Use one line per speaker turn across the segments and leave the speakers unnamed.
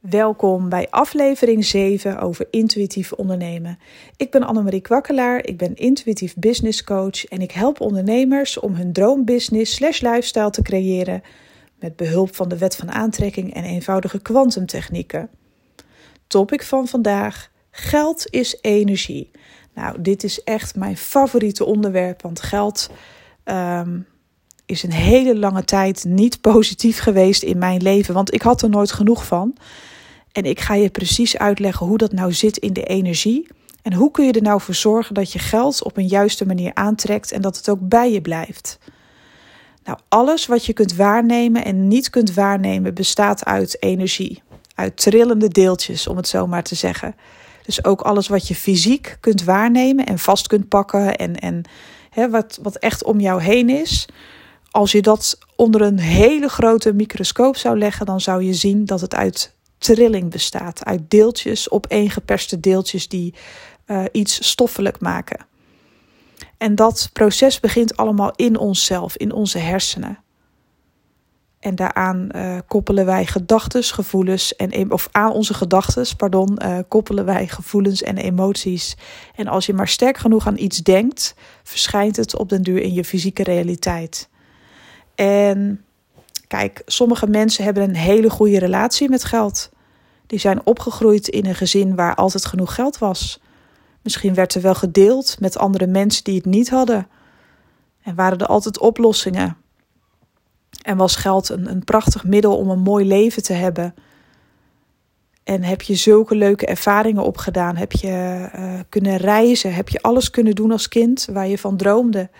Welkom bij aflevering 7 over intuïtief ondernemen. Ik ben Annemarie Kwakkelaar, ik ben intuïtief business coach en ik help ondernemers om hun droombusiness slash lifestyle te creëren met behulp van de wet van aantrekking en eenvoudige kwantumtechnieken. Topic van vandaag: geld is energie. Nou, dit is echt mijn favoriete onderwerp, want geld um, is een hele lange tijd niet positief geweest in mijn leven, want ik had er nooit genoeg van. En ik ga je precies uitleggen hoe dat nou zit in de energie. En hoe kun je er nou voor zorgen dat je geld op een juiste manier aantrekt en dat het ook bij je blijft. Nou, alles wat je kunt waarnemen en niet kunt waarnemen bestaat uit energie. Uit trillende deeltjes, om het zo maar te zeggen. Dus ook alles wat je fysiek kunt waarnemen en vast kunt pakken en, en hè, wat, wat echt om jou heen is. Als je dat onder een hele grote microscoop zou leggen, dan zou je zien dat het uit trilling bestaat. Uit deeltjes, opeengeperste deeltjes die uh, iets stoffelijk maken. En dat proces begint allemaal in onszelf, in onze hersenen. En daaraan uh, koppelen wij gedachten, gevoelens en of aan onze gedachten, pardon, uh, koppelen wij gevoelens en emoties. En als je maar sterk genoeg aan iets denkt, verschijnt het op den duur in je fysieke realiteit. En kijk, sommige mensen hebben een hele goede relatie met geld. Die zijn opgegroeid in een gezin waar altijd genoeg geld was. Misschien werd er wel gedeeld met andere mensen die het niet hadden. En waren er altijd oplossingen. En was geld een, een prachtig middel om een mooi leven te hebben. En heb je zulke leuke ervaringen opgedaan? Heb je uh, kunnen reizen? Heb je alles kunnen doen als kind waar je van droomde?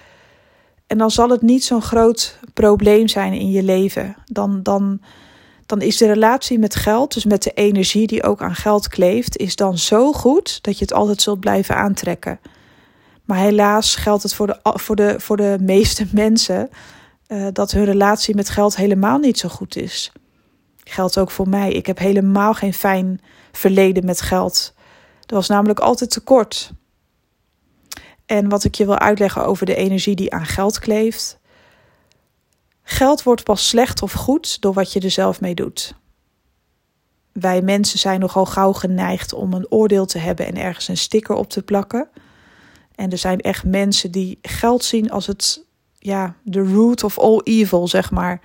En dan zal het niet zo'n groot probleem zijn in je leven. Dan, dan, dan is de relatie met geld, dus met de energie die ook aan geld kleeft, is dan zo goed dat je het altijd zult blijven aantrekken. Maar helaas geldt het voor de, voor de, voor de meeste mensen uh, dat hun relatie met geld helemaal niet zo goed is. Geldt ook voor mij. Ik heb helemaal geen fijn verleden met geld. Er was namelijk altijd tekort. En wat ik je wil uitleggen over de energie die aan geld kleeft. Geld wordt pas slecht of goed door wat je er zelf mee doet. Wij mensen zijn nogal gauw geneigd om een oordeel te hebben en ergens een sticker op te plakken. En er zijn echt mensen die geld zien als het, ja, de root of all evil, zeg maar.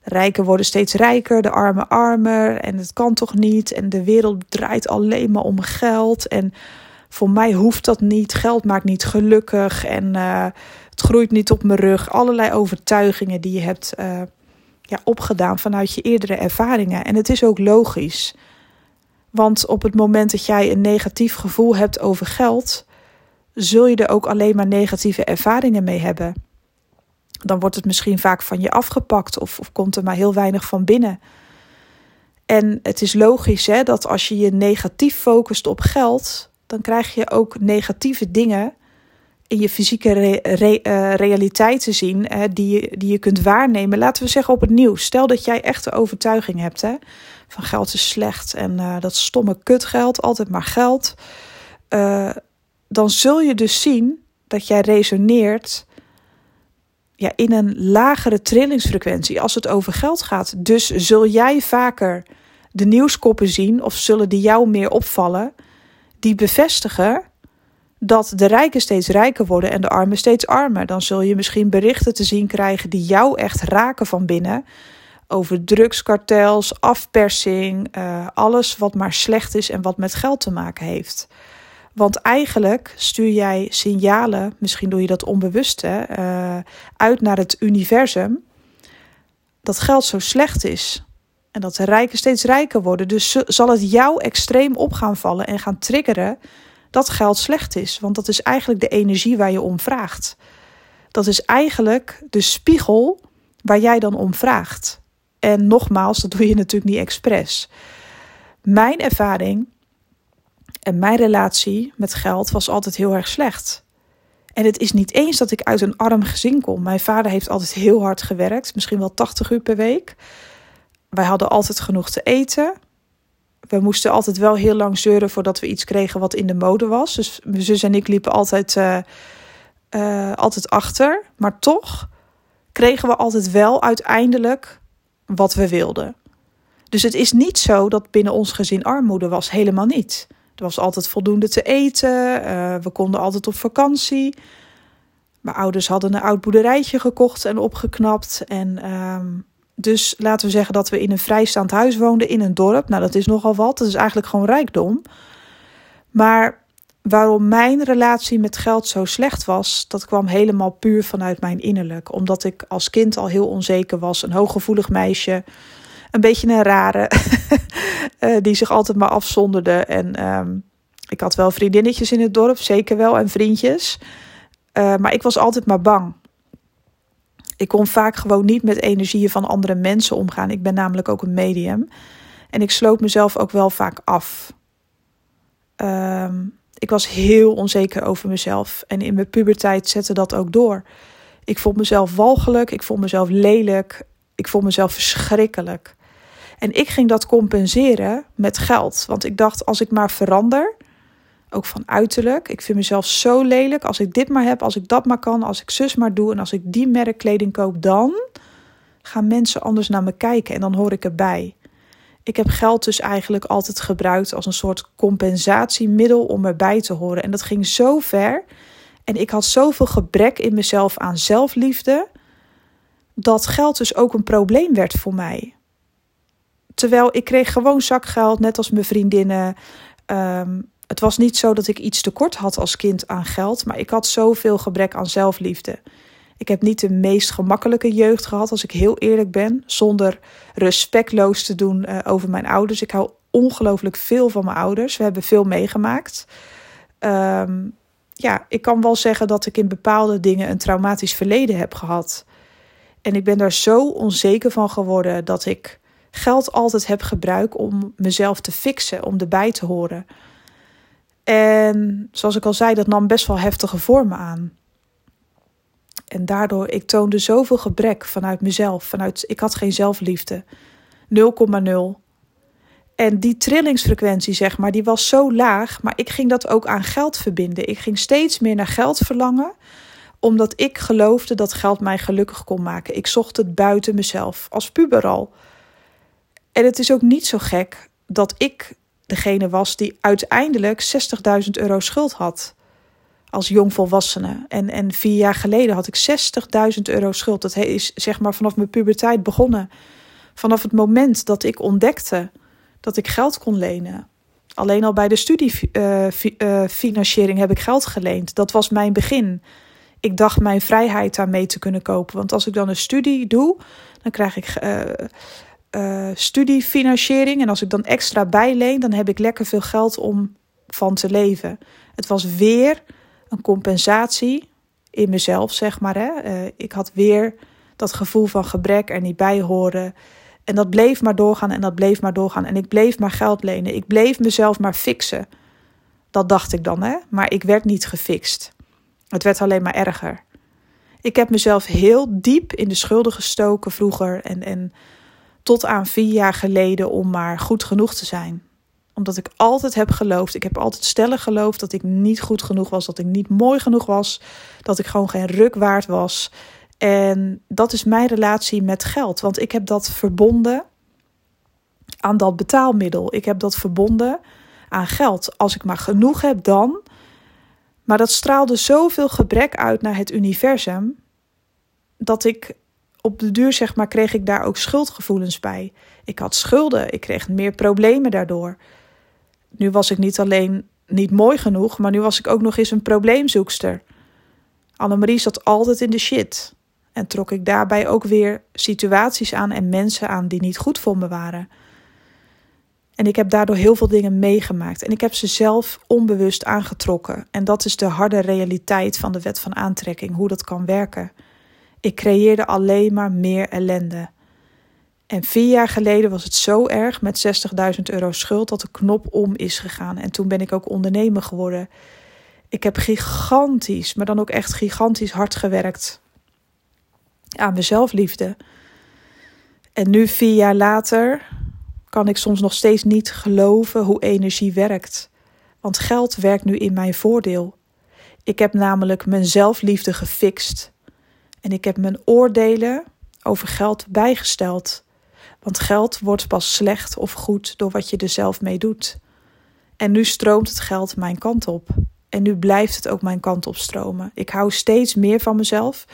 Rijken worden steeds rijker, de armen armer en het kan toch niet. En de wereld draait alleen maar om geld. En voor mij hoeft dat niet. Geld maakt niet gelukkig en uh, het groeit niet op mijn rug. Allerlei overtuigingen die je hebt uh, ja, opgedaan vanuit je eerdere ervaringen. En het is ook logisch. Want op het moment dat jij een negatief gevoel hebt over geld, zul je er ook alleen maar negatieve ervaringen mee hebben. Dan wordt het misschien vaak van je afgepakt of, of komt er maar heel weinig van binnen. En het is logisch hè, dat als je je negatief focust op geld, dan krijg je ook negatieve dingen in je fysieke re uh, realiteit te zien die, je, die je kunt waarnemen. Laten we zeggen op het nieuws. Stel dat jij echt de overtuiging hebt hè, van geld is slecht en uh, dat stomme kutgeld, altijd maar geld. dan zul je dus zien dat jij resoneert ja, in een lagere trillingsfrequentie als het over geld gaat. Dus zul jij vaker de nieuwskoppen zien of zullen die jou meer opvallen die bevestigen dat de rijken steeds rijker worden en de armen steeds armer. Dan zul je misschien berichten te zien krijgen die jou echt raken van binnen. Over drugskartels, afpersing, uh, alles wat maar slecht is en wat met geld te maken heeft. Want eigenlijk stuur jij signalen, misschien doe je dat onbewust, uh, uit naar het universum. Dat geld zo slecht is. En dat de rijken steeds rijker worden. Dus zal het jou extreem op gaan vallen en gaan triggeren dat geld slecht is. Want dat is eigenlijk de energie waar je om vraagt. Dat is eigenlijk de spiegel waar jij dan om vraagt. En nogmaals, dat doe je natuurlijk niet expres. Mijn ervaring en mijn relatie met geld was altijd heel erg slecht. En het is niet eens dat ik uit een arm gezin kom. Mijn vader heeft altijd heel hard gewerkt, misschien wel 80 uur per week wij hadden altijd genoeg te eten. We moesten altijd wel heel lang zeuren voordat we iets kregen wat in de mode was. Dus mijn zus en ik liepen altijd, uh, uh, altijd achter. Maar toch kregen we altijd wel uiteindelijk wat we wilden. Dus het is niet zo dat binnen ons gezin armoede was, helemaal niet. Er was altijd voldoende te eten, uh, we konden altijd op vakantie. Mijn ouders hadden een oud boerderijtje gekocht en opgeknapt. En uh, dus laten we zeggen dat we in een vrijstaand huis woonden in een dorp. Nou, dat is nogal wat. Dat is eigenlijk gewoon rijkdom. Maar waarom mijn relatie met geld zo slecht was, dat kwam helemaal puur vanuit mijn innerlijk. Omdat ik als kind al heel onzeker was, een hooggevoelig meisje, een beetje een rare, eh, die zich altijd maar afzonderde. En um, ik had wel vriendinnetjes in het dorp, zeker wel, en vriendjes. Uh, maar ik was altijd maar bang. Ik kon vaak gewoon niet met energieën van andere mensen omgaan. Ik ben namelijk ook een medium. En ik sloot mezelf ook wel vaak af. Um, ik was heel onzeker over mezelf. En in mijn puberteit zette dat ook door. Ik vond mezelf walgelijk, ik vond mezelf lelijk, ik vond mezelf verschrikkelijk. En ik ging dat compenseren met geld. Want ik dacht, als ik maar verander, ook van uiterlijk. Ik vind mezelf zo lelijk. Als ik dit maar heb, als ik dat maar kan, als ik zus maar doe en als ik die merkkleding koop, dan gaan mensen anders naar me kijken en dan hoor ik erbij. Ik heb geld dus eigenlijk altijd gebruikt als een soort compensatiemiddel om erbij te horen. En dat ging zo ver. En ik had zoveel gebrek in mezelf aan zelfliefde. Dat geld dus ook een probleem werd voor mij. Terwijl ik kreeg gewoon zakgeld, net als mijn vriendinnen. Ehm, het was niet zo dat ik iets tekort had als kind aan geld, maar ik had zoveel gebrek aan zelfliefde. Ik heb niet de meest gemakkelijke jeugd gehad, als ik heel eerlijk ben, zonder respectloos te doen uh, over mijn ouders. Ik hou ongelooflijk veel van mijn ouders. We hebben veel meegemaakt. Um, ja, ik kan wel zeggen dat ik in bepaalde dingen een traumatisch verleden heb gehad. En ik ben daar zo onzeker van geworden dat ik geld altijd heb gebruikt om mezelf te fixen, om erbij te horen. En zoals ik al zei, dat nam best wel heftige vormen aan. En daardoor, ik toonde zoveel gebrek vanuit mezelf. Vanuit, ik had geen zelfliefde. 0,0. En die trillingsfrequentie, zeg maar, die was zo laag. Maar ik ging dat ook aan geld verbinden. Ik ging steeds meer naar geld verlangen. Omdat ik geloofde dat geld mij gelukkig kon maken. Ik zocht het buiten mezelf, als puber al. En het is ook niet zo gek dat ik degene was die uiteindelijk 60.000 euro schuld had als jongvolwassene. En, en vier jaar geleden had ik 60.000 euro schuld. Dat is zeg maar vanaf mijn puberteit begonnen. Vanaf het moment dat ik ontdekte dat ik geld kon lenen. Alleen al bij de studiefinanciering uh, uh, heb ik geld geleend. Dat was mijn begin. Ik dacht mijn vrijheid daarmee te kunnen kopen. Want als ik dan een studie doe, dan krijg ik uh, studiefinanciering. En als ik dan extra bijleen, dan heb ik lekker veel geld om van te leven. Het was weer een compensatie in mezelf, zeg maar. Hè. Uh, ik had weer dat gevoel van gebrek er niet bij horen. En dat bleef maar doorgaan en dat bleef maar doorgaan. En ik bleef maar geld lenen. Ik bleef mezelf maar fixen. Dat dacht ik dan, hè. Maar ik werd niet gefixt. Het werd alleen maar erger. Ik heb mezelf heel diep in de schulden gestoken vroeger. En, en tot aan vier jaar geleden om maar goed genoeg te zijn omdat ik altijd heb geloofd. Ik heb altijd stellig geloofd dat ik niet goed genoeg was. Dat ik niet mooi genoeg was. Dat ik gewoon geen ruk waard was. En dat is mijn relatie met geld. Want ik heb dat verbonden aan dat betaalmiddel. Ik heb dat verbonden aan geld. Als ik maar genoeg heb, dan. Maar dat straalde zoveel gebrek uit naar het universum. Dat ik op de duur, zeg maar, kreeg ik daar ook schuldgevoelens bij. Ik had schulden. Ik kreeg meer problemen daardoor nu was ik niet alleen niet mooi genoeg, maar nu was ik ook nog eens een probleemzoekster. Annemarie zat altijd in de shit. En trok ik daarbij ook weer situaties aan en mensen aan die niet goed voor me waren. En ik heb daardoor heel veel dingen meegemaakt. En ik heb ze zelf onbewust aangetrokken. En dat is de harde realiteit van de wet van aantrekking, hoe dat kan werken. Ik creëerde alleen maar meer ellende. En vier jaar geleden was het zo erg met 60.000 euro schuld dat de knop om is gegaan. En toen ben ik ook ondernemer geworden. Ik heb gigantisch, maar dan ook echt gigantisch hard gewerkt aan mijn zelfliefde. En nu, vier jaar later, kan ik soms nog steeds niet geloven hoe energie werkt. Want geld werkt nu in mijn voordeel. Ik heb namelijk mijn zelfliefde gefixt. En ik heb mijn oordelen over geld bijgesteld. Want geld wordt pas slecht of goed door wat je er zelf mee doet. En nu stroomt het geld mijn kant op. En nu blijft het ook mijn kant op stromen. Ik hou steeds meer van mezelf.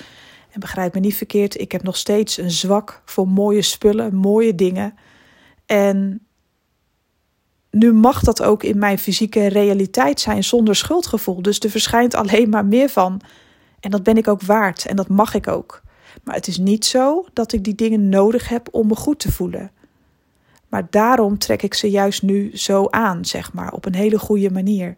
En begrijp me niet verkeerd, ik heb nog steeds een zwak voor mooie spullen, mooie dingen. En nu mag dat ook in mijn fysieke realiteit zijn zonder schuldgevoel. Dus er verschijnt alleen maar meer van. En dat ben ik ook waard en dat mag ik ook. Maar het is niet zo dat ik die dingen nodig heb om me goed te voelen. Maar daarom trek ik ze juist nu zo aan, zeg maar, op een hele goede manier.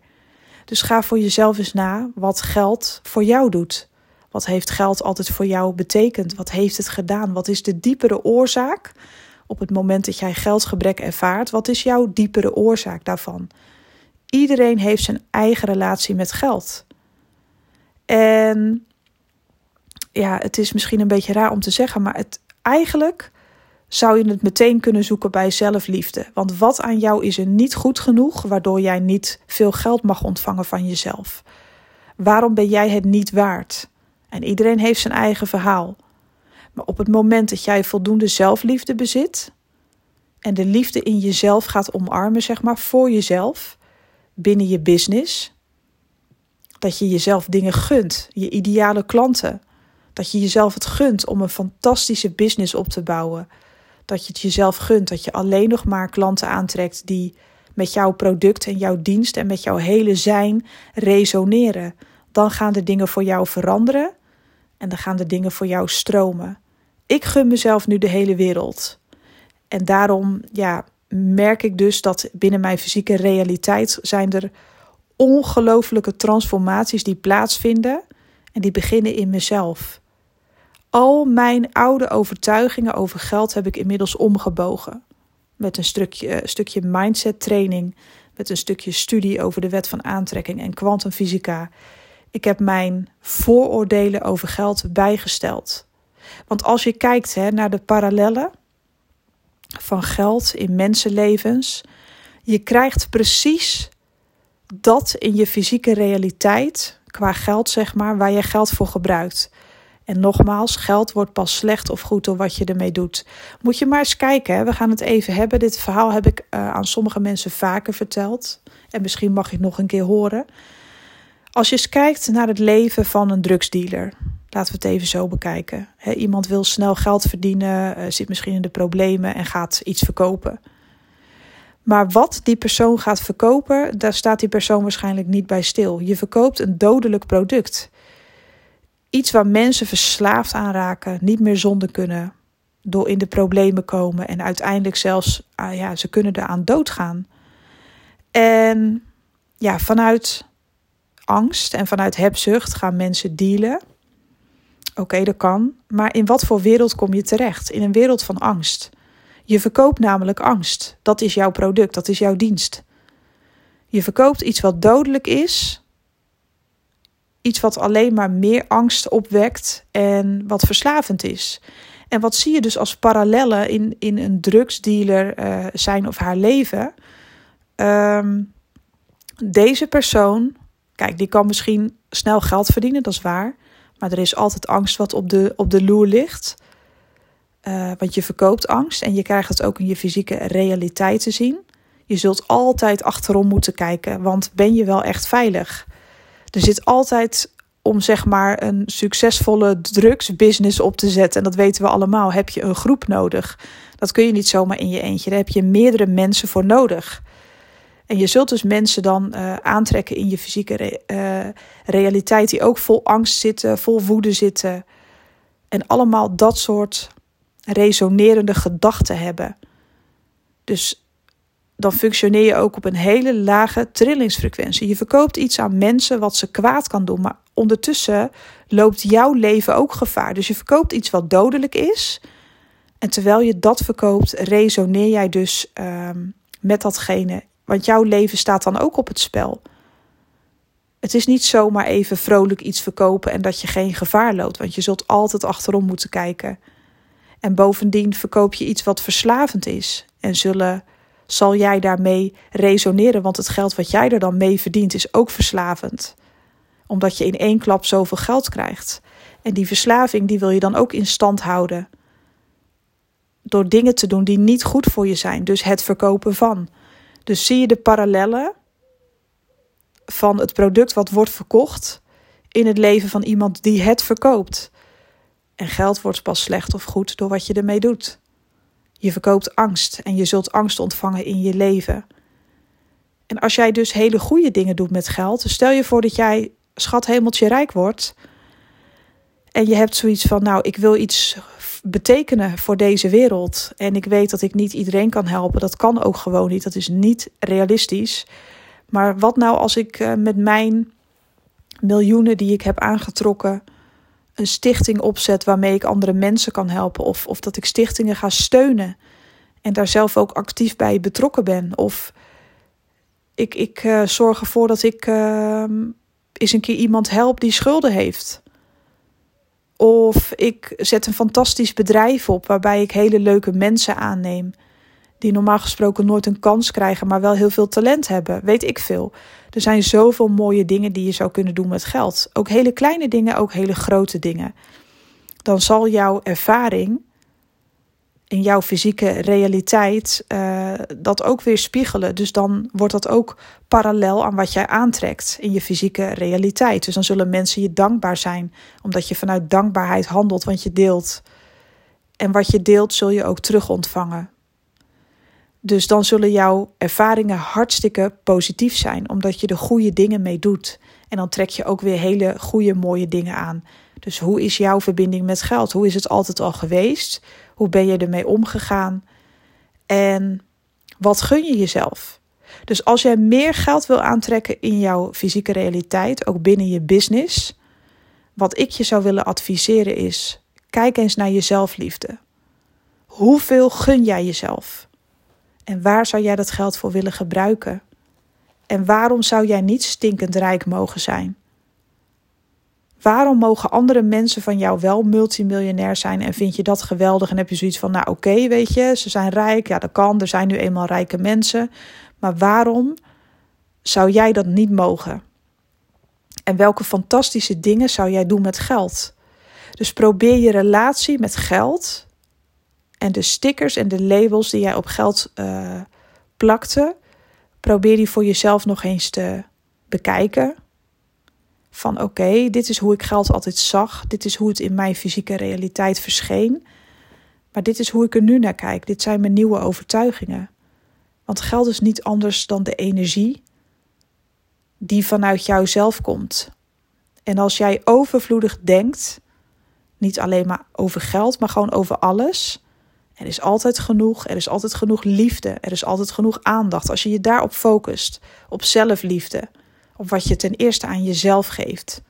Dus ga voor jezelf eens na wat geld voor jou doet. Wat heeft geld altijd voor jou betekend? Wat heeft het gedaan? Wat is de diepere oorzaak op het moment dat jij geldgebrek ervaart? Wat is jouw diepere oorzaak daarvan? Iedereen heeft zijn eigen relatie met geld. En ja, het is misschien een beetje raar om te zeggen, maar het, eigenlijk zou je het meteen kunnen zoeken bij zelfliefde. Want wat aan jou is er niet goed genoeg, waardoor jij niet veel geld mag ontvangen van jezelf? Waarom ben jij het niet waard? En iedereen heeft zijn eigen verhaal. Maar op het moment dat jij voldoende zelfliefde bezit en de liefde in jezelf gaat omarmen, zeg maar, voor jezelf, binnen je business, dat je jezelf dingen gunt, je ideale klanten, dat je jezelf het gunt om een fantastische business op te bouwen, dat je het jezelf gunt, dat je alleen nog maar klanten aantrekt die met jouw product en jouw dienst en met jouw hele zijn resoneren. Dan gaan de dingen voor jou veranderen en dan gaan de dingen voor jou stromen. Ik gun mezelf nu de hele wereld. En daarom ja, merk ik dus dat binnen mijn fysieke realiteit zijn er ongelofelijke transformaties die plaatsvinden en die beginnen in mezelf. Al mijn oude overtuigingen over geld heb ik inmiddels omgebogen. Met een stukje, stukje mindset training, met een stukje studie over de wet van aantrekking en kwantumfysica ik heb mijn vooroordelen over geld bijgesteld. Want als je kijkt hè, naar de parallellen van geld in mensenlevens, je krijgt precies dat in je fysieke realiteit, qua geld zeg maar, waar je geld voor gebruikt. En nogmaals, geld wordt pas slecht of goed door wat je ermee doet. Moet je maar eens kijken, hè? we gaan het even hebben. Dit verhaal heb ik uh, aan sommige mensen vaker verteld. En misschien mag je het nog een keer horen. Als je eens kijkt naar het leven van een drugsdealer, laten we het even zo bekijken. iemand wil snel geld verdienen, uh, zit misschien in de problemen en gaat iets verkopen. Maar wat die persoon gaat verkopen, daar staat die persoon waarschijnlijk niet bij stil. Je verkoopt een dodelijk product. Iets waar mensen verslaafd aan raken, niet meer zonder kunnen, door in de problemen komen en uiteindelijk zelfs, ah ja, ze kunnen eraan doodgaan. En ja, vanuit angst en vanuit hebzucht gaan mensen dealen. Oké, dat kan. Maar in wat voor wereld kom je terecht? In een wereld van angst. Je verkoopt namelijk angst. Dat is jouw product, dat is jouw dienst. Je verkoopt iets wat dodelijk is. Iets wat alleen maar meer angst opwekt en wat verslavend is. En wat zie je dus als parallellen in, in een drugsdealer uh, zijn of haar leven? Um, deze persoon Kijk, die kan misschien snel geld verdienen, dat is waar. Maar er is altijd angst wat op de, op de loer ligt. Uh, want je verkoopt angst en je krijgt het ook in je fysieke realiteit te zien. Je zult altijd achterom moeten kijken, want ben je wel echt veilig? Er zit altijd om zeg maar een succesvolle drugsbusiness op te zetten. En dat weten we allemaal. Heb je een groep nodig? Dat kun je niet zomaar in je eentje. Daar heb je meerdere mensen voor nodig. En je zult dus mensen dan uh, aantrekken in je fysieke re uh, realiteit die ook vol angst zitten, vol woede zitten. En allemaal dat soort resonerende gedachten hebben. Dus dan functioneer je ook op een hele lage trillingsfrequentie. Je verkoopt iets aan mensen wat ze kwaad kan doen, maar ondertussen loopt jouw leven ook gevaar. Dus je verkoopt iets wat dodelijk is. En terwijl je dat verkoopt, resoneer jij dus uh, met datgene want jouw leven staat dan ook op het spel. Het is niet zomaar even vrolijk iets verkopen en dat je geen gevaar loopt, want je zult altijd achterom moeten kijken. En bovendien verkoop je iets wat verslavend is en zullen, zal jij daarmee resoneren, want het geld wat jij er dan mee verdient is ook verslavend. Omdat je in één klap zoveel geld krijgt. En die verslaving die wil je dan ook in stand houden. door dingen te doen die niet goed voor je zijn. Dus het verkopen van. Dus zie je de parallellen van het product wat wordt verkocht in het leven van iemand die het verkoopt. En geld wordt pas slecht of goed door wat je ermee doet. Je verkoopt angst en je zult angst ontvangen in je leven. En als jij dus hele goede dingen doet met geld, stel je voor dat jij schat hemeltje rijk wordt en je hebt zoiets van, nou, ik wil iets betekenen voor deze wereld en ik weet dat ik niet iedereen kan helpen, dat kan ook gewoon niet, dat is niet realistisch. Maar wat nou als ik eh, met mijn miljoenen die ik heb aangetrokken een stichting opzet waarmee ik andere mensen kan helpen. Of, of dat ik stichtingen ga steunen en daar zelf ook actief bij betrokken ben. Of ik, ik uh, zorg ervoor dat ik uh, eens een keer iemand help die schulden heeft. Of ik zet een fantastisch bedrijf op waarbij ik hele leuke mensen aanneem die normaal gesproken nooit een kans krijgen, maar wel heel veel talent hebben. Weet ik veel. Er zijn zoveel mooie dingen die je zou kunnen doen met geld. Ook hele kleine dingen, ook hele grote dingen. Dan zal jouw ervaring in jouw fysieke realiteit uh, dat ook weer spiegelen. Dus dan wordt dat ook parallel aan wat jij aantrekt in je fysieke realiteit. Dus dan zullen mensen je dankbaar zijn, omdat je vanuit dankbaarheid handelt, want je deelt. En wat je deelt, zul je ook terug ontvangen. Dus dan zullen jouw ervaringen hartstikke positief zijn, omdat je de goede dingen mee doet. En dan trek je ook weer hele goede, mooie dingen aan. Dus hoe is jouw verbinding met geld? Hoe is het altijd al geweest? Hoe ben je ermee omgegaan? En wat gun je jezelf? Dus als jij meer geld wil aantrekken in jouw fysieke realiteit, ook binnen je business, wat ik je zou willen adviseren is: kijk eens naar je zelfliefde. Hoeveel gun jij jezelf? En waar zou jij dat geld voor willen gebruiken? En waarom zou jij niet stinkend rijk mogen zijn? Waarom mogen andere mensen van jou wel multimiljonair zijn en vind je dat geweldig en heb je zoiets van, nou oké, weet je, ze zijn rijk, ja dat kan, er zijn nu eenmaal rijke mensen, maar waarom zou jij dat niet mogen? En welke fantastische dingen zou jij doen met geld? Dus probeer je relatie met geld en de stickers en de labels die jij op geld uh, plakte, probeer die voor jezelf nog eens te bekijken. Van oké, dit is hoe ik geld altijd zag. Dit is hoe het in mijn fysieke realiteit verscheen. Maar dit is hoe ik er nu naar kijk. Dit zijn mijn nieuwe overtuigingen. Want geld is niet anders dan de energie die vanuit jouzelf komt. En als jij overvloedig denkt, niet alleen maar over geld, maar gewoon over alles, er is altijd genoeg, er is altijd genoeg liefde, er is altijd genoeg aandacht. Als je je daarop focust, op zelfliefde, op wat je ten eerste aan jezelf geeft,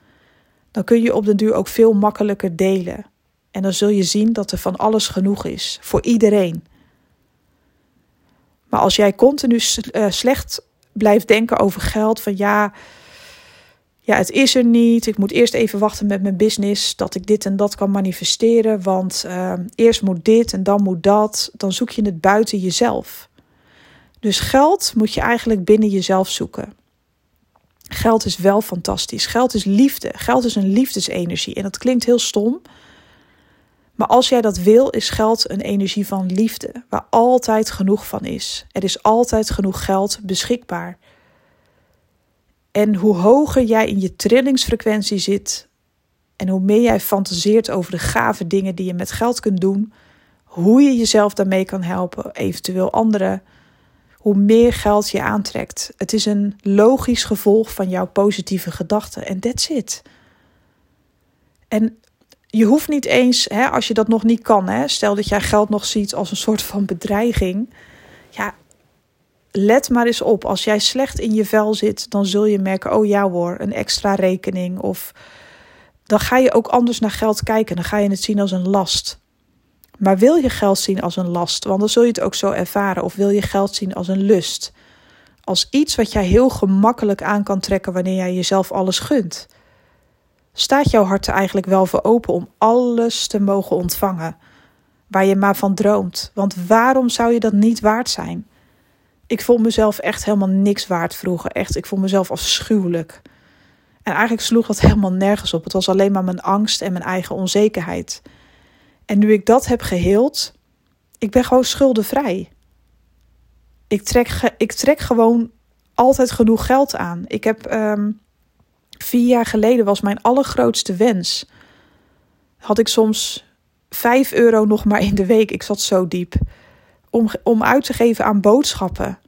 dan kun je op den duur ook veel makkelijker delen. En dan zul je zien dat er van alles genoeg is, voor iedereen. Maar als jij continu eh, slecht blijft denken over geld, van ja, ja, het is er niet. Ik moet eerst even wachten met mijn business dat ik dit en dat kan manifesteren. Want uh, eerst moet dit en dan moet dat. Dan zoek je het buiten jezelf. Dus geld moet je eigenlijk binnen jezelf zoeken. Geld is wel fantastisch. Geld is liefde. Geld is een liefdesenergie. En dat klinkt heel stom. Maar als jij dat wil, is geld een energie van liefde, waar altijd genoeg van is. Er is altijd genoeg geld beschikbaar. En hoe hoger jij in je trillingsfrequentie zit en hoe meer jij fantaseert over de gave dingen die je met geld kunt doen, hoe je jezelf daarmee kan helpen, eventueel anderen, hoe meer geld je aantrekt. Het is een logisch gevolg van jouw positieve gedachten en that's it. En je hoeft niet eens, hè, als je dat nog niet kan, hè, stel dat jij geld nog ziet als een soort van bedreiging. Ja, let maar eens op. Als jij slecht in je vel zit, dan zul je merken: oh ja hoor, een extra rekening. Of dan ga je ook anders naar geld kijken. Dan ga je het zien als een last. Maar wil je geld zien als een last? Want dan zul je het ook zo ervaren. Of wil je geld zien als een lust? Als iets wat jij heel gemakkelijk aan kan trekken wanneer jij jezelf alles gunt. Staat jouw hart er eigenlijk wel voor open om alles te mogen ontvangen? Waar je maar van droomt. Want waarom zou je dat niet waard zijn? Ik vond mezelf echt helemaal niks waard vroeger. Echt, ik vond mezelf afschuwelijk. En eigenlijk sloeg dat helemaal nergens op. Het was alleen maar mijn angst en mijn eigen onzekerheid. En nu ik dat heb geheeld, Ik ben gewoon schuldenvrij. Ik trek, ik trek gewoon altijd genoeg geld aan. Ik heb um, vier jaar geleden was mijn allergrootste wens. Had ik soms 5 euro nog maar in de week. Ik zat zo diep. Om, om uit te geven aan boodschappen.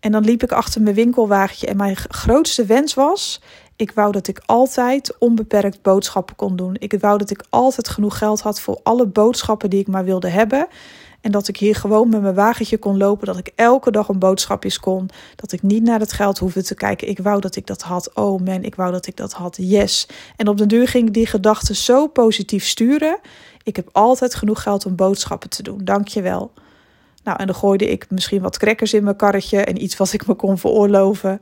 En dan liep ik achter mijn winkelwagentje. En mijn grootste wens was: ik wou dat ik altijd onbeperkt boodschappen kon doen. Ik wou dat ik altijd genoeg geld had voor alle boodschappen die ik maar wilde hebben. En dat ik hier gewoon met mijn wagentje kon lopen. Dat ik elke dag een boodschapjes kon. Dat ik niet naar het geld hoefde te kijken. Ik wou dat ik dat had. Oh man, ik wou dat ik dat had. Yes. En op de duur ging ik die gedachten zo positief sturen. Ik heb altijd genoeg geld om boodschappen te doen. Dank je wel. Nou, en dan gooide ik misschien wat crackers in mijn karretje en iets wat ik me kon veroorloven.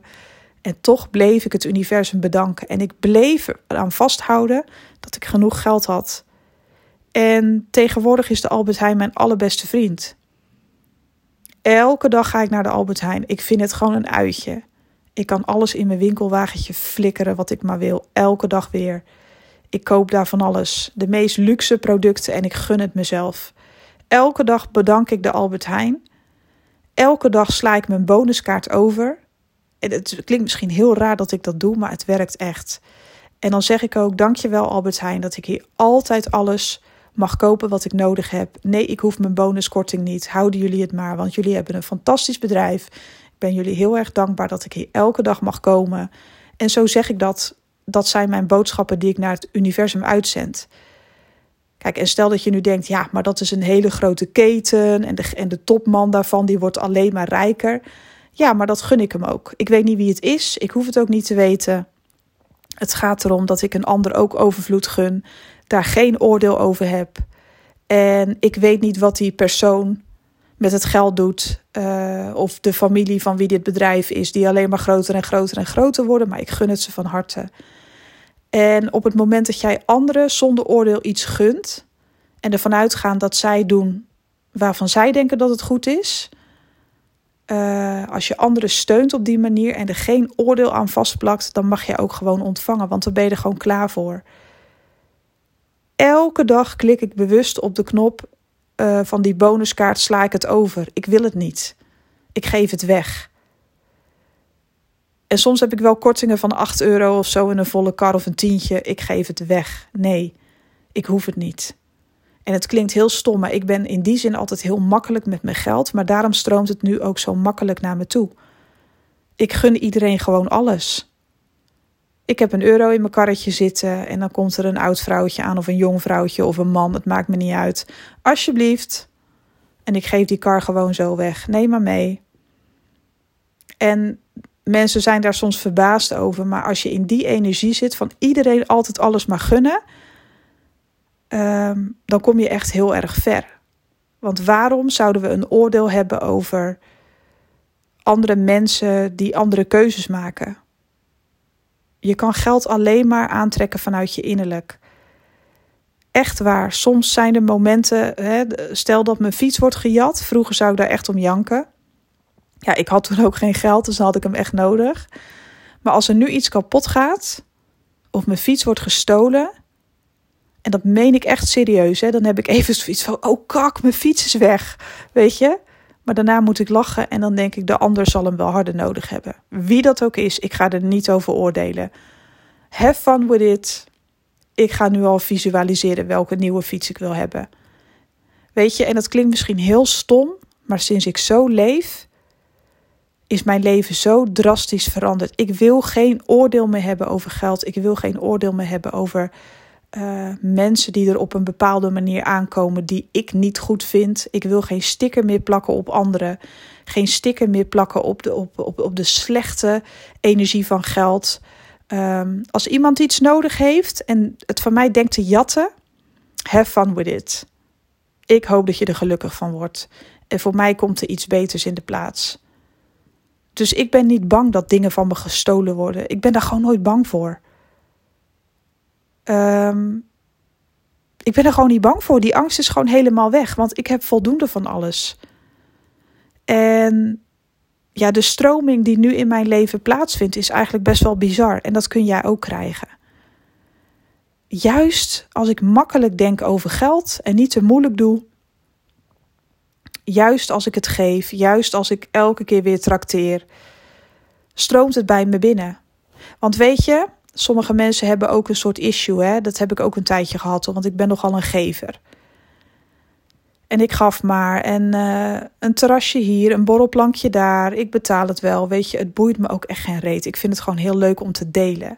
En toch bleef ik het universum bedanken. En ik bleef eraan vasthouden dat ik genoeg geld had. En tegenwoordig is de Albert Heijn mijn allerbeste vriend. Elke dag ga ik naar de Albert Heijn. Ik vind het gewoon een uitje. Ik kan alles in mijn winkelwagentje flikkeren wat ik maar wil. Elke dag weer. Ik koop daar van alles. De meest luxe producten en ik gun het mezelf. Elke dag bedank ik de Albert Heijn. Elke dag sla ik mijn bonuskaart over. En het klinkt misschien heel raar dat ik dat doe, maar het werkt echt. En dan zeg ik ook: Dankjewel, Albert Heijn, dat ik hier altijd alles mag kopen wat ik nodig heb. Nee, ik hoef mijn bonuskorting niet. Houden jullie het maar, want jullie hebben een fantastisch bedrijf. Ik ben jullie heel erg dankbaar dat ik hier elke dag mag komen. En zo zeg ik dat. Dat zijn mijn boodschappen die ik naar het universum uitzend. En stel dat je nu denkt, ja, maar dat is een hele grote keten en de, en de topman daarvan die wordt alleen maar rijker. Ja, maar dat gun ik hem ook. Ik weet niet wie het is, ik hoef het ook niet te weten. Het gaat erom dat ik een ander ook overvloed gun, daar geen oordeel over heb. En ik weet niet wat die persoon met het geld doet. Uh, of de familie van wie dit bedrijf is, die alleen maar groter en groter en groter worden. Maar ik gun het ze van harte. En op het moment dat jij anderen zonder oordeel iets gunt en ervan uitgaan dat zij doen waarvan zij denken dat het goed is, uh, als je anderen steunt op die manier en er geen oordeel aan vastplakt, dan mag je ook gewoon ontvangen, want dan ben je er gewoon klaar voor. Elke dag klik ik bewust op de knop uh, van die bonuskaart, sla ik het over. Ik wil het niet. Ik geef het weg. En soms heb ik wel kortingen van 8 euro of zo in een volle kar of een tientje. Ik geef het weg. Nee, ik hoef het niet. En het klinkt heel stom, maar ik ben in die zin altijd heel makkelijk met mijn geld. Maar daarom stroomt het nu ook zo makkelijk naar me toe. Ik gun iedereen gewoon alles. Ik heb een euro in mijn karretje zitten en dan komt er een oud vrouwtje aan of een jong vrouwtje of een man. Het maakt me niet uit. Alsjeblieft. En ik geef die kar gewoon zo weg. Neem maar mee. En mensen zijn daar soms verbaasd over. Maar als je in die energie zit van iedereen altijd alles maar gunnen, ehm, dan kom je echt heel erg ver. Want waarom zouden we een oordeel hebben over andere mensen die andere keuzes maken? Je kan geld alleen maar aantrekken vanuit je innerlijk. Echt waar. Soms zijn er momenten, hè, stel dat mijn fiets wordt gejat. Vroeger zou ik daar echt om janken. Ja, ik had toen ook geen geld, dus dan had ik hem echt nodig. Maar als er nu iets kapot gaat, of mijn fiets wordt gestolen, en dat meen ik echt serieus, hè, dan heb ik even zoiets van: oh kak, mijn fiets is weg. Weet je? Maar daarna moet ik lachen en dan denk ik: de ander zal hem wel harder nodig hebben. Wie dat ook is, ik ga er niet over oordelen. Have fun with it. Ik ga nu al visualiseren welke nieuwe fiets ik wil hebben. Weet je, en dat klinkt misschien heel stom, maar sinds ik zo leef, is mijn leven zo drastisch veranderd. Ik wil geen oordeel meer hebben over geld. Ik wil geen oordeel meer hebben over uh, mensen die er op een bepaalde manier aankomen die ik niet goed vind. Ik wil geen sticker meer plakken op anderen. Geen sticker meer plakken op de, op, op, op de slechte energie van geld. Um, als iemand iets nodig heeft en het van mij denkt te jatten, have fun with it. Ik hoop dat je er gelukkig van wordt. En voor mij komt er iets beters in de plaats. Dus ik ben niet bang dat dingen van me gestolen worden. Ik ben daar gewoon nooit bang voor. Um, ik ben er gewoon niet bang voor. Die angst is gewoon helemaal weg, want ik heb voldoende van alles. En ja, de stroming die nu in mijn leven plaatsvindt, is eigenlijk best wel bizar. En dat kun jij ook krijgen. Juist als ik makkelijk denk over geld en niet te moeilijk doe, juist als ik het geef, juist als ik elke keer weer trakteer, stroomt het bij me binnen. Want weet je, sommige mensen hebben ook een soort issue, hè? dat heb ik ook een tijdje gehad, want ik ben nogal een gever. En ik gaf maar. En uh, een terrasje hier, een borrelplankje daar. Ik betaal het wel. Weet je, het boeit me ook echt geen reet. Ik vind het gewoon heel leuk om te delen.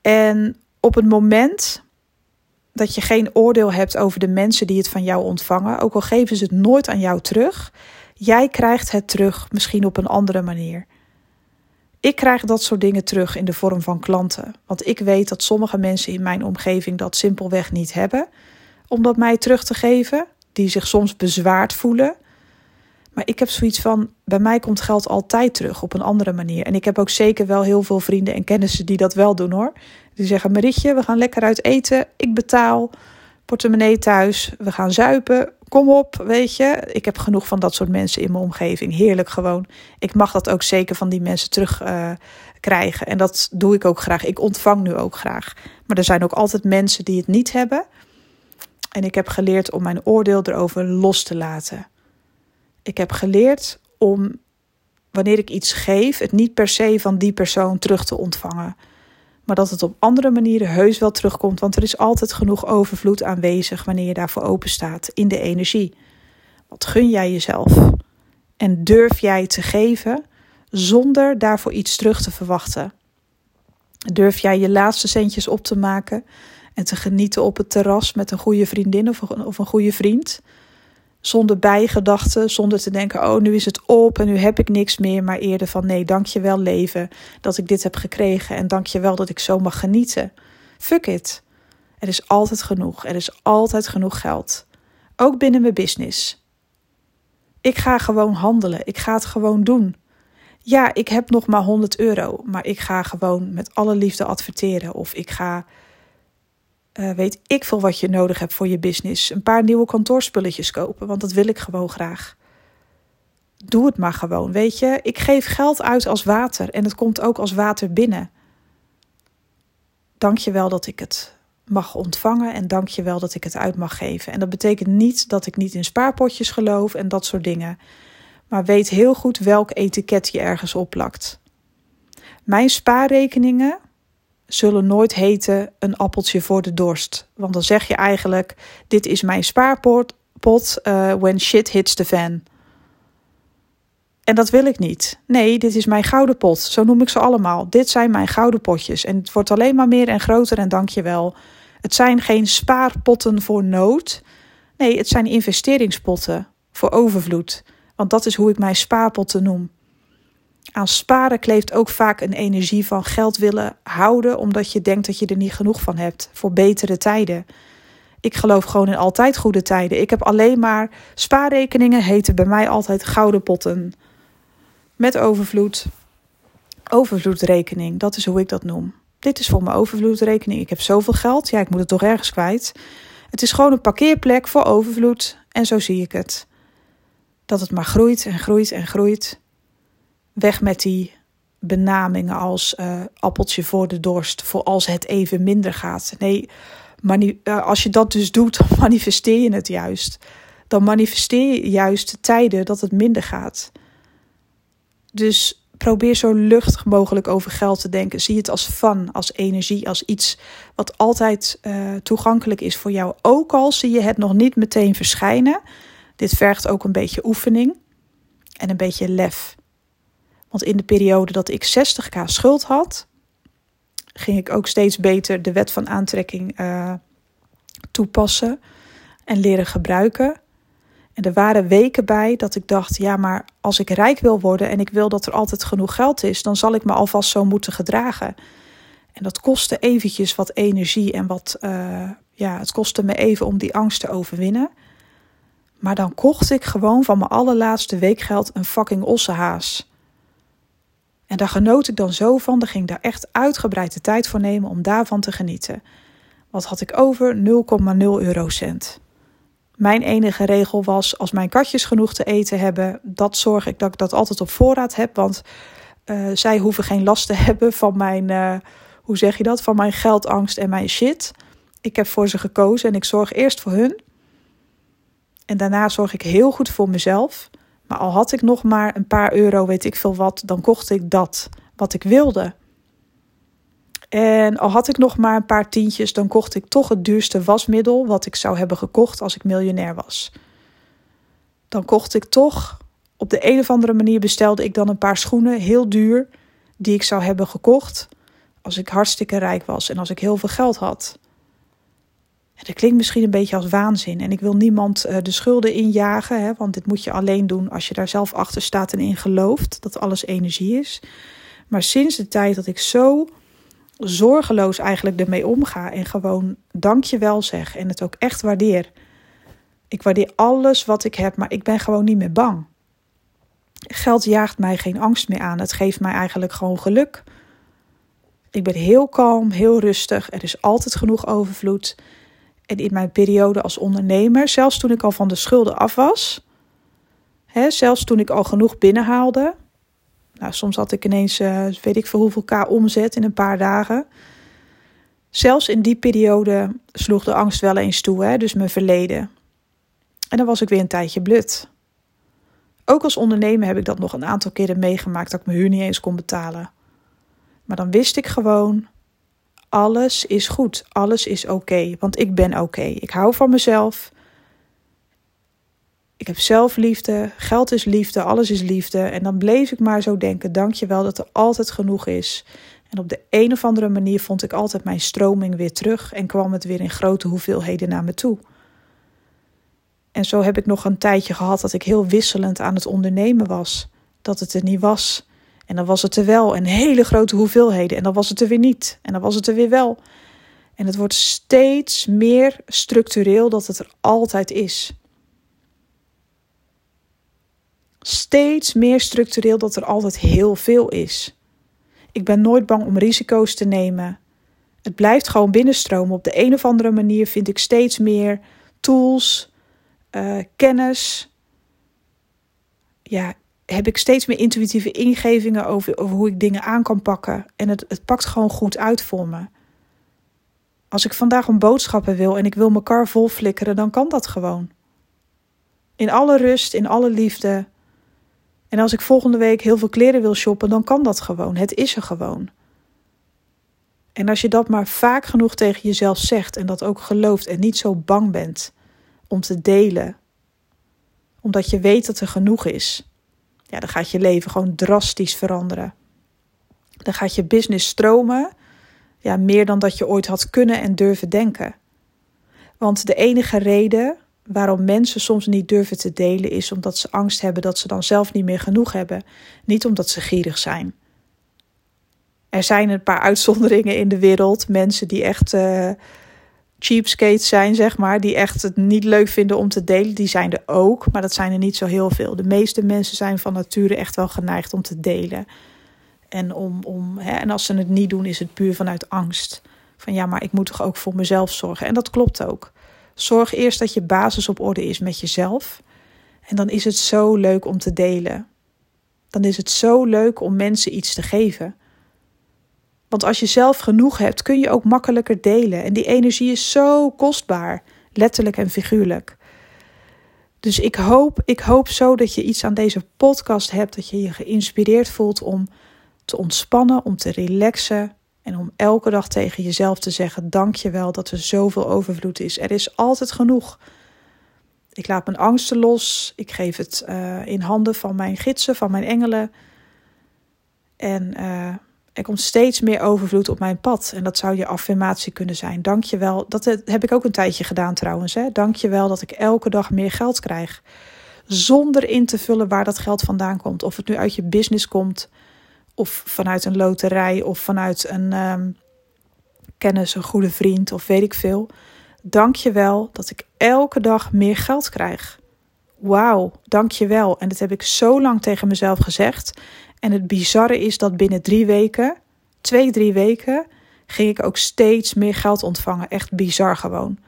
En op het moment dat je geen oordeel hebt over de mensen die het van jou ontvangen, ook al geven ze het nooit aan jou terug, jij krijgt het terug, misschien op een andere manier. Ik krijg dat soort dingen terug in de vorm van klanten, want ik weet dat sommige mensen in mijn omgeving dat simpelweg niet hebben om dat mij terug te geven, die zich soms bezwaard voelen. Maar ik heb zoiets van: bij mij komt geld altijd terug op een andere manier. En ik heb ook zeker wel heel veel vrienden en kennissen die dat wel doen hoor. Die zeggen: Marietje, we gaan lekker uit eten. Ik betaal. Portemonnee thuis. We gaan zuipen. Kom op, weet je. Ik heb genoeg van dat soort mensen in mijn omgeving. Heerlijk gewoon. Ik mag dat ook zeker van die mensen terug uh, krijgen. En dat doe ik ook graag. Ik ontvang nu ook graag. Maar er zijn ook altijd mensen die het niet hebben. En ik heb geleerd om mijn oordeel erover los te laten. Ik heb geleerd om wanneer ik iets geef, het niet per se van die persoon terug te ontvangen. Maar dat het op andere manieren heus wel terugkomt, want er is altijd genoeg overvloed aanwezig wanneer je daarvoor open staat in de energie. Wat gun jij jezelf? En durf jij te geven zonder daarvoor iets terug te verwachten? Durf jij je laatste centjes op te maken en te genieten op het terras met een goede vriendin of een, of een goede vriend. Zonder bijgedachten, zonder te denken: oh, nu is het op en nu heb ik niks meer. Maar eerder van: nee, dank je wel, leven, dat ik dit heb gekregen. En dank je wel dat ik zo mag genieten. Fuck it. Er is altijd genoeg. Er is altijd genoeg geld. Ook binnen mijn business. Ik ga gewoon handelen. Ik ga het gewoon doen. Ja, ik heb nog maar 100 euro, maar ik ga gewoon met alle liefde adverteren. Of ik ga uh, weet ik veel wat je nodig hebt voor je business. Een paar nieuwe kantoorspulletjes kopen, want dat wil ik gewoon graag. Doe het maar gewoon, weet je. Ik geef geld uit als water en het komt ook als water binnen. Dank je wel dat ik het mag ontvangen en dank je wel dat ik het uit mag geven. En dat betekent niet dat ik niet in spaarpotjes geloof en dat soort dingen. Maar weet heel goed welk etiket je ergens opplakt. Mijn spaarrekeningen zullen nooit heten een appeltje voor de dorst. Want dan zeg je eigenlijk: dit is mijn spaarpot pot, uh, when shit hits the fan. En dat wil ik niet. Nee, dit is mijn gouden pot. Zo noem ik ze allemaal. Dit zijn mijn gouden potjes. En het wordt alleen maar meer en groter en dank je wel. Het zijn geen spaarpotten voor nood. Nee, het zijn investeringspotten voor overvloed. Want dat is hoe ik mijn spaarpotten noem. Aan sparen kleeft ook vaak een energie van geld willen houden, omdat je denkt dat je er niet genoeg van hebt voor betere tijden. Ik geloof gewoon in altijd goede tijden. Ik heb alleen maar spaarrekeningen, heten bij mij altijd gouden potten. Met overvloed. Overvloedrekening, dat is hoe ik dat noem. Dit is voor mijn overvloedrekening. Ik heb zoveel geld, ja, ik moet het toch ergens kwijt. Het is gewoon een parkeerplek voor overvloed en zo zie ik het. Dat het maar groeit en groeit en groeit. Weg met die benamingen als uh, appeltje voor de dorst, voor als het even minder gaat. Nee, uh, als je dat dus doet, dan manifesteer je het juist. Dan manifesteer je juist tijden dat het minder gaat. Dus probeer zo luchtig mogelijk over geld te denken. Zie het als fun, als energie, als iets wat altijd uh, toegankelijk is voor jou. Ook al zie je het nog niet meteen verschijnen. Dit vergt ook een beetje oefening en een beetje lef. Want in de periode dat ik 60k schuld had, ging ik ook steeds beter de wet van aantrekking uh, toepassen en leren gebruiken. En er waren weken bij dat ik dacht: ja, maar als ik rijk wil worden en ik wil dat er altijd genoeg geld is, dan zal ik me alvast zo moeten gedragen. En dat kostte eventjes wat energie en wat, uh, ja, het kostte me even om die angst te overwinnen. Maar dan kocht ik gewoon van mijn allerlaatste weekgeld een fucking ossehaas. En daar genoot ik dan zo van, daar ging ik daar echt uitgebreid tijd voor nemen om daarvan te genieten. Wat had ik over? 0,0 eurocent. Mijn enige regel was: als mijn katjes genoeg te eten hebben, dat zorg ik dat ik dat altijd op voorraad heb. Want uh, zij hoeven geen last te hebben van mijn, uh, hoe zeg je dat? Van mijn geldangst en mijn shit. Ik heb voor ze gekozen en ik zorg eerst voor hun. En daarna zorg ik heel goed voor mezelf. Maar al had ik nog maar een paar euro, weet ik veel wat, dan kocht ik dat wat ik wilde. En al had ik nog maar een paar tientjes, dan kocht ik toch het duurste wasmiddel wat ik zou hebben gekocht als ik miljonair was. Dan kocht ik toch, op de een of andere manier bestelde ik dan een paar schoenen, heel duur, die ik zou hebben gekocht als ik hartstikke rijk was en als ik heel veel geld had. Dat klinkt misschien een beetje als waanzin en ik wil niemand uh, de schulden injagen, hè, want dit moet je alleen doen als je daar zelf achter staat en in gelooft dat alles energie is. Maar sinds de tijd dat ik zo zorgeloos eigenlijk ermee omga en gewoon dankjewel zeg en het ook echt waardeer. Ik waardeer alles wat ik heb, maar ik ben gewoon niet meer bang. Geld jaagt mij geen angst meer aan. Het geeft mij eigenlijk gewoon geluk. Ik ben heel kalm, heel rustig. Er is altijd genoeg overvloed. En in mijn periode als ondernemer, zelfs toen ik al van de schulden af was, hè, zelfs toen ik al genoeg binnenhaalde, nou, soms had ik ineens, uh, weet ik veel hoeveel k omzet in een paar dagen. Zelfs in die periode sloeg de angst wel eens toe, hè, dus mijn verleden. En dan was ik weer een tijdje blut. Ook als ondernemer heb ik dat nog een aantal keren meegemaakt dat ik mijn huur niet eens kon betalen. Maar dan wist ik gewoon, alles is goed, alles is oké, want ik ben oké. Ik hou van mezelf. Ik heb zelfliefde, geld is liefde, alles is liefde. En dan bleef ik maar zo denken: dank je wel dat er altijd genoeg is. En op de een of andere manier vond ik altijd mijn stroming weer terug en kwam het weer in grote hoeveelheden naar me toe. En zo heb ik nog een tijdje gehad dat ik heel wisselend aan het ondernemen was. Dat het er niet was. En dan was het er wel en hele grote hoeveelheden. En dan was het er weer niet. En dan was het er weer wel. En het wordt steeds meer structureel dat het er altijd is. steeds meer structureel dat er altijd heel veel is. Ik ben nooit bang om risico's te nemen. Het blijft gewoon binnenstromen. Op de een of andere manier vind ik steeds meer tools, uh, kennis. Ja, heb ik steeds meer intuïtieve ingevingen over, over hoe ik dingen aan kan pakken. En het, het pakt gewoon goed uit voor me. Als ik vandaag een boodschappen wil en ik wil mijn kar vol flikkeren, dan kan dat gewoon. In alle rust, in alle liefde. En als ik volgende week heel veel kleren wil shoppen, dan kan dat gewoon. Het is er gewoon. En als je dat maar vaak genoeg tegen jezelf zegt en dat ook gelooft en niet zo bang bent om te delen, omdat je weet dat er genoeg is, ja, dan gaat je leven gewoon drastisch veranderen. Dan gaat je business stromen, ja, meer dan dat je ooit had kunnen en durven denken. Want de enige reden waarom mensen soms niet durven te delen is omdat ze angst hebben dat ze dan zelf niet meer genoeg hebben, niet omdat ze gierig zijn. Er zijn een paar uitzonderingen in de wereld, mensen die echt uh, cheapskates zijn, zeg maar, die echt het niet leuk vinden om te delen, die zijn er ook, maar dat zijn er niet zo heel veel. De meeste mensen zijn van nature echt wel geneigd om te delen. En, om, om, hè, en als ze het niet doen, is het puur vanuit angst. Van ja, maar ik moet toch ook voor mezelf zorgen. En dat klopt ook. Zorg eerst dat je basis op orde is met jezelf. En dan is het zo leuk om te delen. Dan is het zo leuk om mensen iets te geven. Want als je zelf genoeg hebt, kun je ook makkelijker delen. En die energie is zo kostbaar, letterlijk en figuurlijk. Dus ik hoop, ik hoop zo dat je iets aan deze podcast hebt, dat je je geïnspireerd voelt om te ontspannen, om te relaxen, en om elke dag tegen jezelf te zeggen: Dank je wel dat er zoveel overvloed is. Er is altijd genoeg. Ik laat mijn angsten los. Ik geef het uh, in handen van mijn gidsen, van mijn engelen. En uh, er komt steeds meer overvloed op mijn pad. En dat zou je affirmatie kunnen zijn. Dank je wel. Dat heb ik ook een tijdje gedaan trouwens. Dank je wel dat ik elke dag meer geld krijg. Zonder in te vullen waar dat geld vandaan komt. Of het nu uit je business komt of vanuit een loterij of vanuit een um, kennis, een goede vriend of weet ik veel. Dank je wel dat ik elke dag meer geld krijg. Wauw, dank je wel. En dat heb ik zo lang tegen mezelf gezegd. En het bizarre is dat binnen drie weken, twee, drie weken, ging ik ook steeds meer geld ontvangen. Echt bizar gewoon.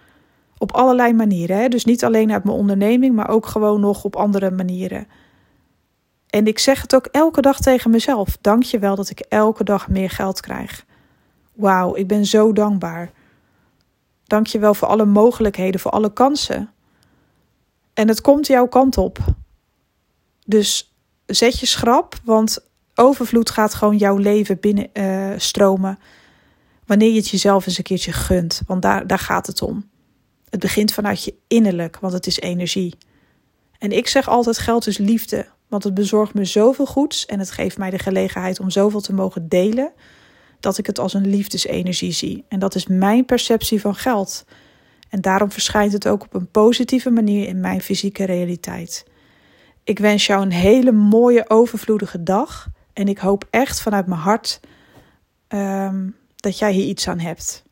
Op allerlei manieren. Hè? Dus niet alleen uit mijn onderneming, maar ook gewoon nog op andere manieren. En ik zeg het ook elke dag tegen mezelf. Dank je wel dat ik elke dag meer geld krijg. Wauw, ik ben zo dankbaar. Dank je wel voor alle mogelijkheden, voor alle kansen. En het komt jouw kant op. Dus zet je schrap, want overvloed gaat gewoon jouw leven binnen uh, stromen. Wanneer je het jezelf eens een keertje gunt. Want daar, daar gaat het om. Het begint vanuit je innerlijk, want het is energie. En ik zeg altijd: geld is liefde. Want het bezorgt me zoveel goeds en het geeft mij de gelegenheid om zoveel te mogen delen. Dat ik het als een liefdesenergie zie. En dat is mijn perceptie van geld. En daarom verschijnt het ook op een positieve manier in mijn fysieke realiteit. Ik wens jou een hele mooie, overvloedige dag. En ik hoop echt vanuit mijn hart ehm, dat jij hier iets aan hebt.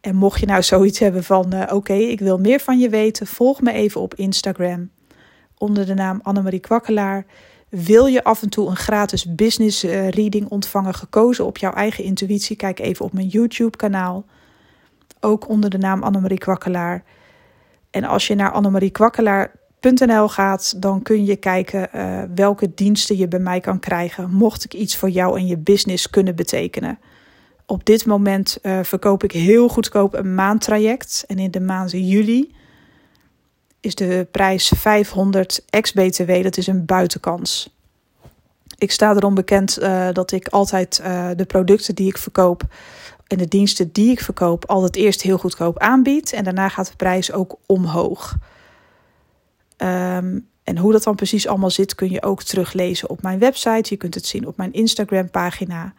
En mocht je nou zoiets hebben van: uh, oké, ik wil meer van je weten, volg me even op Instagram onder de naam Annemarie Kwakkelaar. Wil je af en toe een gratis business uh, reading ontvangen, gekozen op jouw eigen intuïtie? Kijk even op mijn YouTube-kanaal. Ook onder de naam Annemarie Kwakkelaar. En als je naar gaat, dan kun je kijken uh, welke diensten je bij mij kan krijgen. Mocht ik iets voor jou en je business kunnen betekenen. Op dit moment uh, verkoop ik heel goedkoop een maandtraject. En in de maand juli is de prijs 500 ex-BTW. Dat is een buitenkans. Ik sta erom bekend uh, dat ik altijd de producten die ik verkoop en de diensten die ik verkoop altijd eerst heel goedkoop aanbied. En daarna gaat de prijs ook omhoog. Um, en hoe dat dan precies allemaal zit, kun je ook teruglezen op mijn website. Je kunt het zien op mijn Instagram pagina.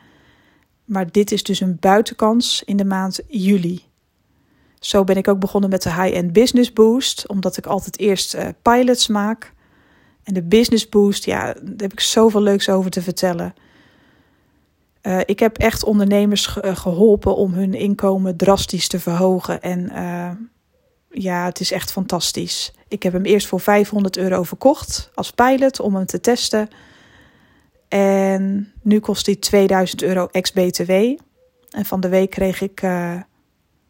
Maar dit is dus een buitenkans in de maand juli. Zo ben ik ook begonnen met de High-End Business Boost, omdat ik altijd eerst uh, pilots maak. En de Business Boost, ja, daar heb ik zoveel leuks over te vertellen. Uh, ik heb echt ondernemers ge geholpen om hun inkomen drastisch te verhogen. En ja, het is echt fantastisch. Ik heb hem eerst voor 500 euro verkocht als pilot om hem te testen. En nu kost hij 2000 euro ex-BTW. En van de week kreeg ik uh,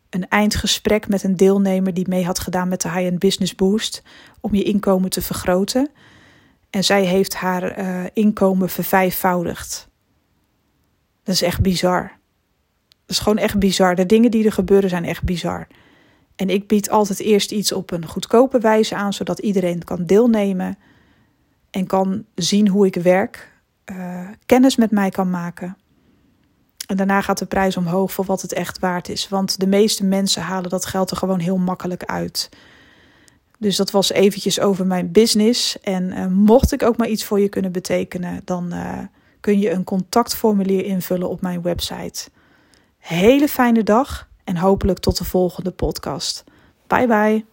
een eindgesprek met een deelnemer die mee had gedaan met de High-End Business Boost om je inkomen te vergroten. En zij heeft haar uh, inkomen vervijfvoudigd. Dat is echt bizar. Dat is gewoon echt bizar. De dingen die er gebeuren zijn echt bizar. En ik bied altijd eerst iets op een goedkope wijze aan, zodat iedereen kan deelnemen en kan zien hoe ik werk, uh, kennis met mij kan maken. En daarna gaat de prijs omhoog voor wat het echt waard is. Want de meeste mensen halen dat geld er gewoon heel makkelijk uit. Dus dat was eventjes over mijn business. En uh, mocht ik ook maar iets voor je kunnen betekenen, dan uh, kun je een contactformulier invullen op mijn website. Hele fijne dag en hopelijk tot de volgende podcast. Bye bye.